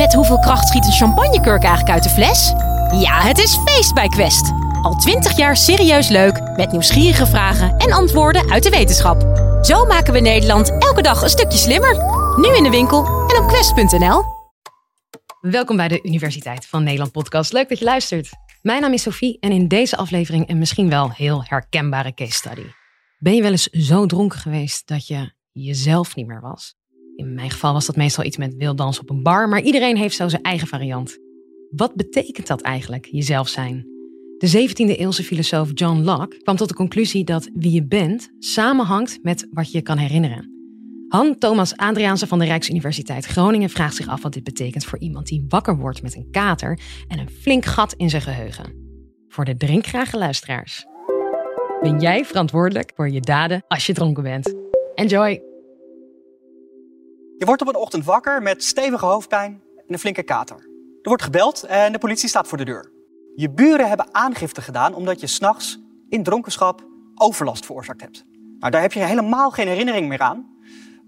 Met hoeveel kracht schiet een champagnekurk eigenlijk uit de fles? Ja, het is feest bij Quest. Al twintig jaar serieus leuk, met nieuwsgierige vragen en antwoorden uit de wetenschap. Zo maken we Nederland elke dag een stukje slimmer. Nu in de winkel en op quest.nl. Welkom bij de Universiteit van Nederland podcast. Leuk dat je luistert. Mijn naam is Sophie en in deze aflevering een misschien wel heel herkenbare case study. Ben je wel eens zo dronken geweest dat je jezelf niet meer was? In mijn geval was dat meestal iets met wild dansen op een bar, maar iedereen heeft zo zijn eigen variant. Wat betekent dat eigenlijk, jezelf zijn? De 17e eeuwse filosoof John Locke kwam tot de conclusie dat wie je bent samenhangt met wat je kan herinneren. Han Thomas Adriaanse van de Rijksuniversiteit Groningen vraagt zich af wat dit betekent voor iemand die wakker wordt met een kater en een flink gat in zijn geheugen. Voor de drinkgrage luisteraars. Ben jij verantwoordelijk voor je daden als je dronken bent? Enjoy! Je wordt op een ochtend wakker met stevige hoofdpijn en een flinke kater. Er wordt gebeld en de politie staat voor de deur. Je buren hebben aangifte gedaan omdat je s'nachts in dronkenschap overlast veroorzaakt hebt. Nou, daar heb je helemaal geen herinnering meer aan,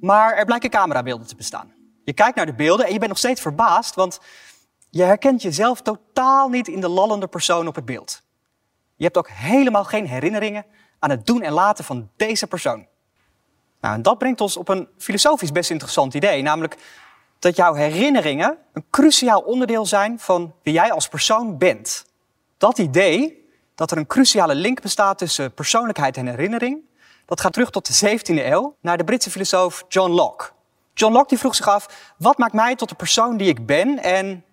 maar er blijken camerabeelden te bestaan. Je kijkt naar de beelden en je bent nog steeds verbaasd, want je herkent jezelf totaal niet in de lallende persoon op het beeld. Je hebt ook helemaal geen herinneringen aan het doen en laten van deze persoon. Nou, dat brengt ons op een filosofisch best interessant idee, namelijk dat jouw herinneringen een cruciaal onderdeel zijn van wie jij als persoon bent. Dat idee, dat er een cruciale link bestaat tussen persoonlijkheid en herinnering, dat gaat terug tot de 17e eeuw, naar de Britse filosoof John Locke. John Locke die vroeg zich af, wat maakt mij tot de persoon die ik ben en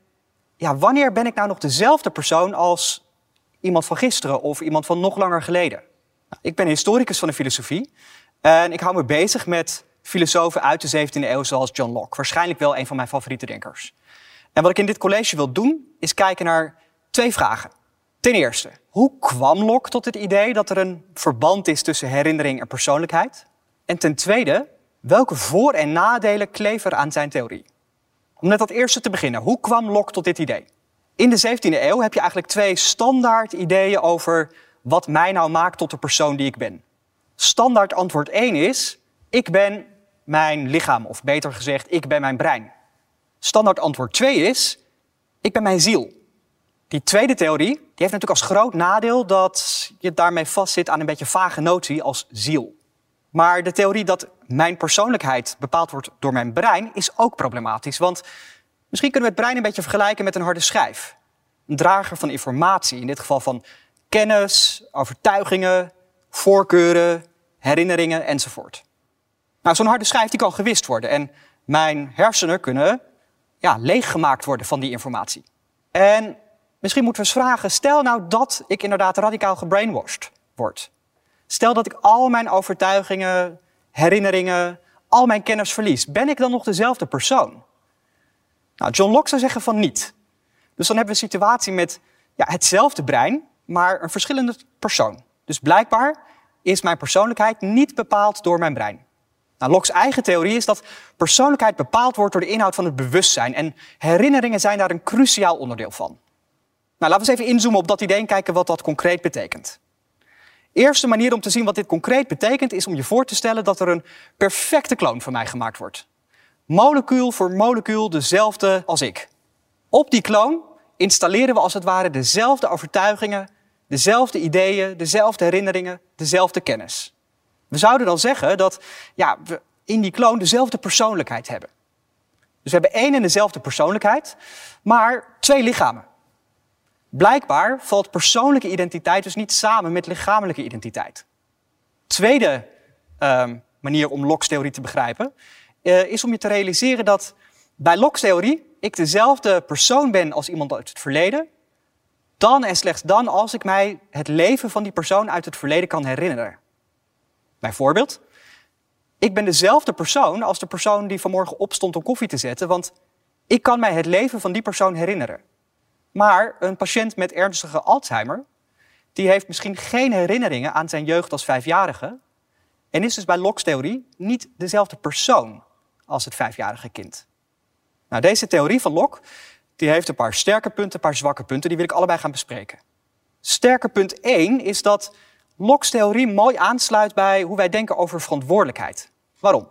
ja, wanneer ben ik nou nog dezelfde persoon als iemand van gisteren of iemand van nog langer geleden? Nou, ik ben historicus van de filosofie en ik hou me bezig met filosofen uit de 17e eeuw zoals John Locke. Waarschijnlijk wel een van mijn favoriete denkers. En wat ik in dit college wil doen, is kijken naar twee vragen. Ten eerste, hoe kwam Locke tot het idee dat er een verband is tussen herinnering en persoonlijkheid? En ten tweede, welke voor- en nadelen kleven er aan zijn theorie? Om met dat eerste te beginnen, hoe kwam Locke tot dit idee? In de 17e eeuw heb je eigenlijk twee standaard ideeën over wat mij nou maakt tot de persoon die ik ben. Standaard antwoord 1 is, ik ben mijn lichaam, of beter gezegd, ik ben mijn brein. Standaard antwoord 2 is, ik ben mijn ziel. Die tweede theorie die heeft natuurlijk als groot nadeel dat je daarmee vastzit aan een beetje vage notie als ziel. Maar de theorie dat mijn persoonlijkheid bepaald wordt door mijn brein is ook problematisch. Want misschien kunnen we het brein een beetje vergelijken met een harde schijf. Een drager van informatie, in dit geval van kennis, overtuigingen, voorkeuren, herinneringen enzovoort. Nou, zo'n harde schijf die kan gewist worden en mijn hersenen kunnen ja, leeggemaakt worden van die informatie. En misschien moeten we eens vragen, stel nou dat ik inderdaad radicaal gebrainwashed word. Stel dat ik al mijn overtuigingen, herinneringen, al mijn kennis verlies. Ben ik dan nog dezelfde persoon? Nou, John Locke zou zeggen van niet. Dus dan hebben we een situatie met ja, hetzelfde brein, maar een verschillende persoon. Dus blijkbaar is mijn persoonlijkheid niet bepaald door mijn brein. Nou, Locke's eigen theorie is dat persoonlijkheid bepaald wordt door de inhoud van het bewustzijn. En herinneringen zijn daar een cruciaal onderdeel van. Nou, laten we eens even inzoomen op dat idee en kijken wat dat concreet betekent. Eerste manier om te zien wat dit concreet betekent is om je voor te stellen dat er een perfecte kloon van mij gemaakt wordt. Molecuul voor molecuul dezelfde als ik. Op die kloon installeren we als het ware dezelfde overtuigingen, dezelfde ideeën, dezelfde herinneringen, dezelfde kennis. We zouden dan zeggen dat ja, we in die kloon dezelfde persoonlijkheid hebben. Dus we hebben één en dezelfde persoonlijkheid, maar twee lichamen. Blijkbaar valt persoonlijke identiteit dus niet samen met lichamelijke identiteit. Tweede uh, manier om Locke's theorie te begrijpen uh, is om je te realiseren dat bij Locke's theorie ik dezelfde persoon ben als iemand uit het verleden, dan en slechts dan als ik mij het leven van die persoon uit het verleden kan herinneren. Bijvoorbeeld, ik ben dezelfde persoon als de persoon die vanmorgen opstond om koffie te zetten, want ik kan mij het leven van die persoon herinneren. Maar een patiënt met ernstige Alzheimer, die heeft misschien geen herinneringen aan zijn jeugd als vijfjarige en is dus bij Locke's theorie niet dezelfde persoon als het vijfjarige kind. Nou, deze theorie van Locke die heeft een paar sterke punten, een paar zwakke punten. Die wil ik allebei gaan bespreken. Sterke punt 1 is dat Locke's theorie mooi aansluit bij hoe wij denken over verantwoordelijkheid. Waarom?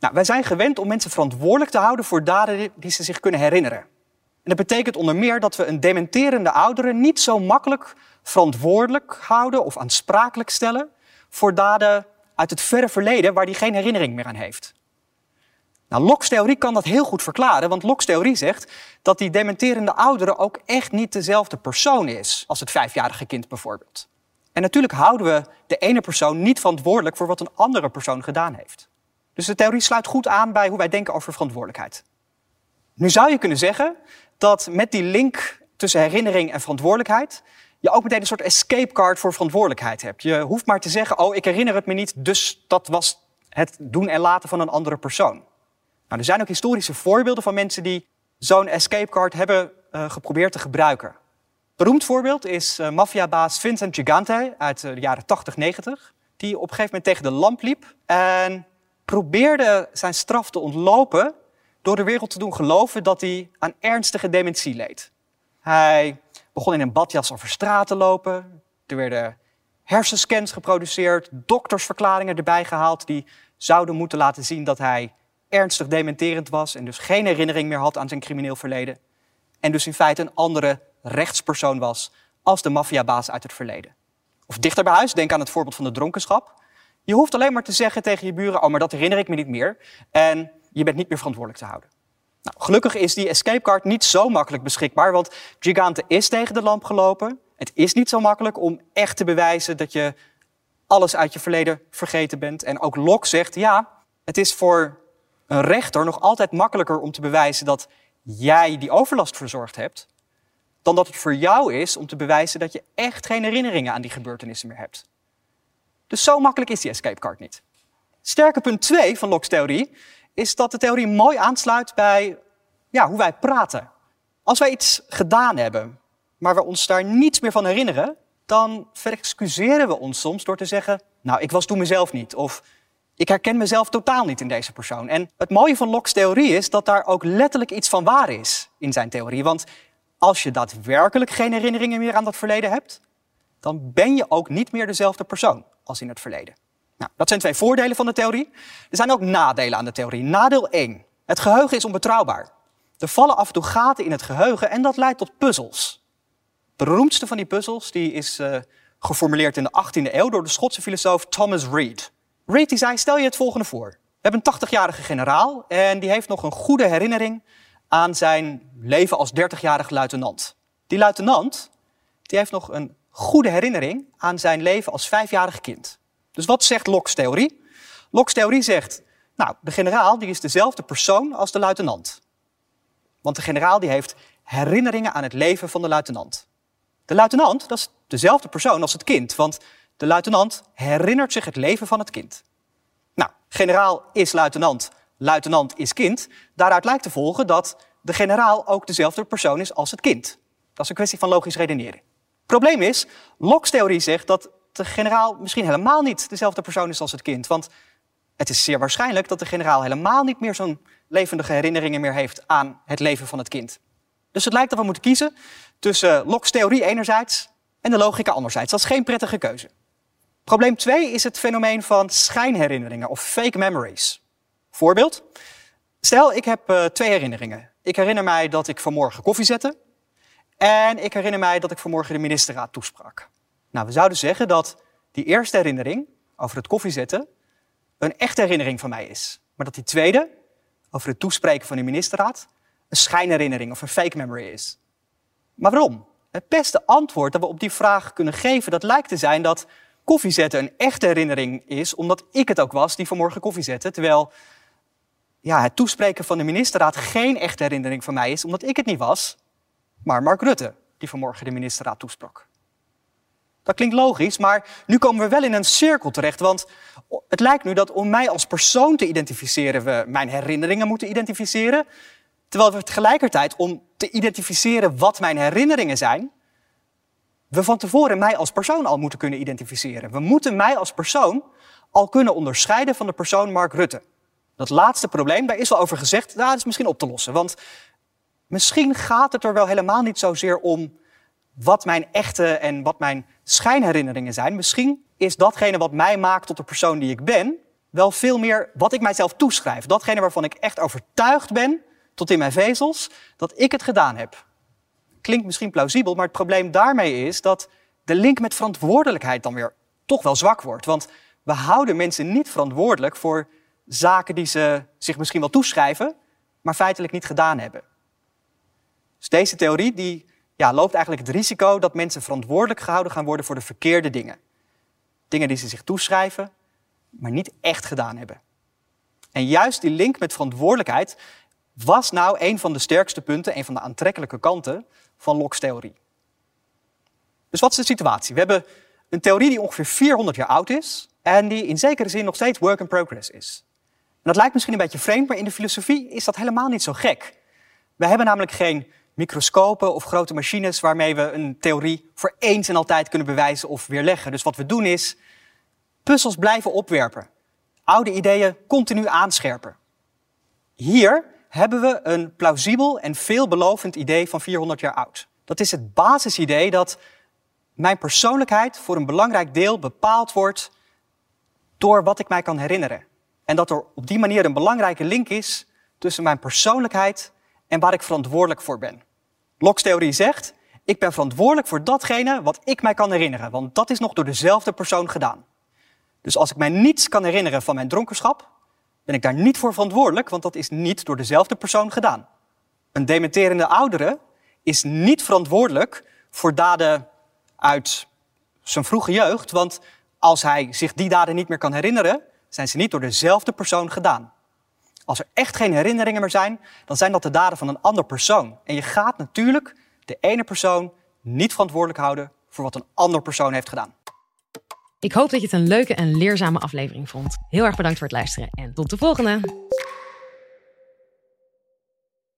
Nou, wij zijn gewend om mensen verantwoordelijk te houden voor daden die ze zich kunnen herinneren. En dat betekent onder meer dat we een dementerende oudere niet zo makkelijk verantwoordelijk houden of aansprakelijk stellen voor daden uit het verre verleden waar hij geen herinnering meer aan heeft. Nou, Locke's theorie kan dat heel goed verklaren, want Locke's theorie zegt dat die dementerende oudere ook echt niet dezelfde persoon is als het vijfjarige kind bijvoorbeeld. En natuurlijk houden we de ene persoon niet verantwoordelijk voor wat een andere persoon gedaan heeft. Dus de theorie sluit goed aan bij hoe wij denken over verantwoordelijkheid. Nu zou je kunnen zeggen dat met die link tussen herinnering en verantwoordelijkheid je ook meteen een soort escape card voor verantwoordelijkheid hebt. Je hoeft maar te zeggen, oh, ik herinner het me niet, dus dat was het doen en laten van een andere persoon. Nou, er zijn ook historische voorbeelden van mensen die zo'n escape card hebben uh, geprobeerd te gebruiken. Beroemd voorbeeld is uh, maffiabaas Vincent Gigante uit uh, de jaren 80, 90, die op een gegeven moment tegen de lamp liep en probeerde zijn straf te ontlopen door de wereld te doen geloven dat hij aan ernstige dementie leed. Hij begon in een badjas over straat te lopen. Er werden hersenscans geproduceerd, doktersverklaringen erbij gehaald die zouden moeten laten zien dat hij ernstig dementerend was en dus geen herinnering meer had aan zijn crimineel verleden. En dus in feite een andere rechtspersoon was als de maffiabaas uit het verleden. Of dichter bij huis, denk aan het voorbeeld van de dronkenschap. Je hoeft alleen maar te zeggen tegen je buren, oh maar dat herinner ik me niet meer. En je bent niet meer verantwoordelijk te houden. Nou, gelukkig is die escape card niet zo makkelijk beschikbaar, want Gigante is tegen de lamp gelopen. Het is niet zo makkelijk om echt te bewijzen dat je alles uit je verleden vergeten bent. En ook Locke zegt, ja, het is voor een rechter nog altijd makkelijker om te bewijzen dat jij die overlast verzorgd hebt, dan dat het voor jou is om te bewijzen dat je echt geen herinneringen aan die gebeurtenissen meer hebt. Dus zo makkelijk is die escape card niet. Sterke punt 2 van Locke's theorie is dat de theorie mooi aansluit bij ja, hoe wij praten. Als wij iets gedaan hebben, maar we ons daar niets meer van herinneren, dan verexcuseren we ons soms door te zeggen, nou, ik was toen mezelf niet. Of ik herken mezelf totaal niet in deze persoon. En het mooie van Locke's theorie is dat daar ook letterlijk iets van waar is in zijn theorie. Want als je daadwerkelijk geen herinneringen meer aan dat verleden hebt, dan ben je ook niet meer dezelfde persoon als in het verleden. Nou, dat zijn twee voordelen van de theorie. Er zijn ook nadelen aan de theorie. Nadeel 1. Het geheugen is onbetrouwbaar. Er vallen af en toe gaten in het geheugen en dat leidt tot puzzels. De beroemdste van die puzzels die is uh, geformuleerd in de 18e eeuw door de Schotse filosoof Thomas Reid. Die zei, stel je het volgende voor. We hebben een 80-jarige generaal en die heeft nog een goede herinnering aan zijn leven als 30-jarige luitenant. Die luitenant die heeft nog een goede herinnering aan zijn leven als vijfjarig kind. Dus wat zegt Locke's theorie? Locke's theorie zegt, nou, de generaal die is dezelfde persoon als de luitenant. Want de generaal die heeft herinneringen aan het leven van de luitenant. De luitenant, dat is dezelfde persoon als het kind, want de luitenant herinnert zich het leven van het kind. Nou, generaal is luitenant, luitenant is kind. Daaruit lijkt te volgen dat de generaal ook dezelfde persoon is als het kind. Dat is een kwestie van logisch redeneren. Probleem is, Locke's theorie zegt dat de generaal misschien helemaal niet dezelfde persoon is als het kind. Want het is zeer waarschijnlijk dat de generaal helemaal niet meer zo'n levendige herinneringen meer heeft aan het leven van het kind. Dus het lijkt dat we moeten kiezen tussen Locke's theorie enerzijds en de logica anderzijds. Dat is geen prettige keuze. Probleem 2 is het fenomeen van schijnherinneringen of fake memories. Voorbeeld. Stel, ik heb uh, twee herinneringen. Ik herinner mij dat ik vanmorgen koffie zette. En ik herinner mij dat ik vanmorgen de ministerraad toesprak. Nou, we zouden zeggen dat die eerste herinnering over het koffiezetten een echte herinnering van mij is. Maar dat die tweede, over het toespreken van de ministerraad, een schijnherinnering of een fake memory is. Maar waarom? Het beste antwoord dat we op die vraag kunnen geven, dat lijkt te zijn dat koffiezetten een echte herinnering is, omdat ik het ook was die vanmorgen koffie zette, terwijl ja, het toespreken van de ministerraad geen echte herinnering van mij is, omdat ik het niet was, maar Mark Rutte die vanmorgen de ministerraad toesprak. Dat klinkt logisch, maar nu komen we wel in een cirkel terecht. Want het lijkt nu dat om mij als persoon te identificeren, we mijn herinneringen moeten identificeren. Terwijl we tegelijkertijd om te identificeren wat mijn herinneringen zijn, we van tevoren mij als persoon al moeten kunnen identificeren. We moeten mij als persoon al kunnen onderscheiden van de persoon Mark Rutte. Dat laatste probleem, daar is wel over gezegd, nou, dat is misschien op te lossen. Want misschien gaat het er wel helemaal niet zozeer om wat mijn echte en wat mijn schijnherinneringen zijn. Misschien is datgene wat mij maakt tot de persoon die ik ben, wel veel meer wat ik mijzelf toeschrijf. Datgene waarvan ik echt overtuigd ben tot in mijn vezels dat ik het gedaan heb. Klinkt misschien plausibel, maar het probleem daarmee is dat de link met verantwoordelijkheid dan weer toch wel zwak wordt. Want we houden mensen niet verantwoordelijk voor zaken die ze zich misschien wel toeschrijven, maar feitelijk niet gedaan hebben. Dus deze theorie die, ja, loopt eigenlijk het risico dat mensen verantwoordelijk gehouden gaan worden voor de verkeerde dingen. Dingen die ze zich toeschrijven, maar niet echt gedaan hebben. En juist die link met verantwoordelijkheid was nou een van de sterkste punten, een van de aantrekkelijke kanten van Locke's theorie. Dus wat is de situatie? We hebben een theorie die ongeveer 400 jaar oud is en die in zekere zin nog steeds work in progress is. En dat lijkt misschien een beetje vreemd, maar in de filosofie is dat helemaal niet zo gek. We hebben namelijk geen microscopen of grote machines waarmee we een theorie voor eens en altijd kunnen bewijzen of weerleggen. Dus wat we doen is puzzels blijven opwerpen, oude ideeën continu aanscherpen. Hier hebben we een plausibel en veelbelovend idee van 400 jaar oud. Dat is het basisidee dat mijn persoonlijkheid voor een belangrijk deel bepaald wordt door wat ik mij kan herinneren. En dat er op die manier een belangrijke link is tussen mijn persoonlijkheid en waar ik verantwoordelijk voor ben. Locke's theorie zegt, ik ben verantwoordelijk voor datgene wat ik mij kan herinneren, want dat is nog door dezelfde persoon gedaan. Dus als ik mij niets kan herinneren van mijn dronkenschap, ben ik daar niet voor verantwoordelijk, want dat is niet door dezelfde persoon gedaan. Een dementerende oudere is niet verantwoordelijk voor daden uit zijn vroege jeugd, want als hij zich die daden niet meer kan herinneren, zijn ze niet door dezelfde persoon gedaan. Als er echt geen herinneringen meer zijn, dan zijn dat de daden van een ander persoon. En je gaat natuurlijk de ene persoon niet verantwoordelijk houden voor wat een ander persoon heeft gedaan. Ik hoop dat je het een leuke en leerzame aflevering vond. Heel erg bedankt voor het luisteren en tot de volgende.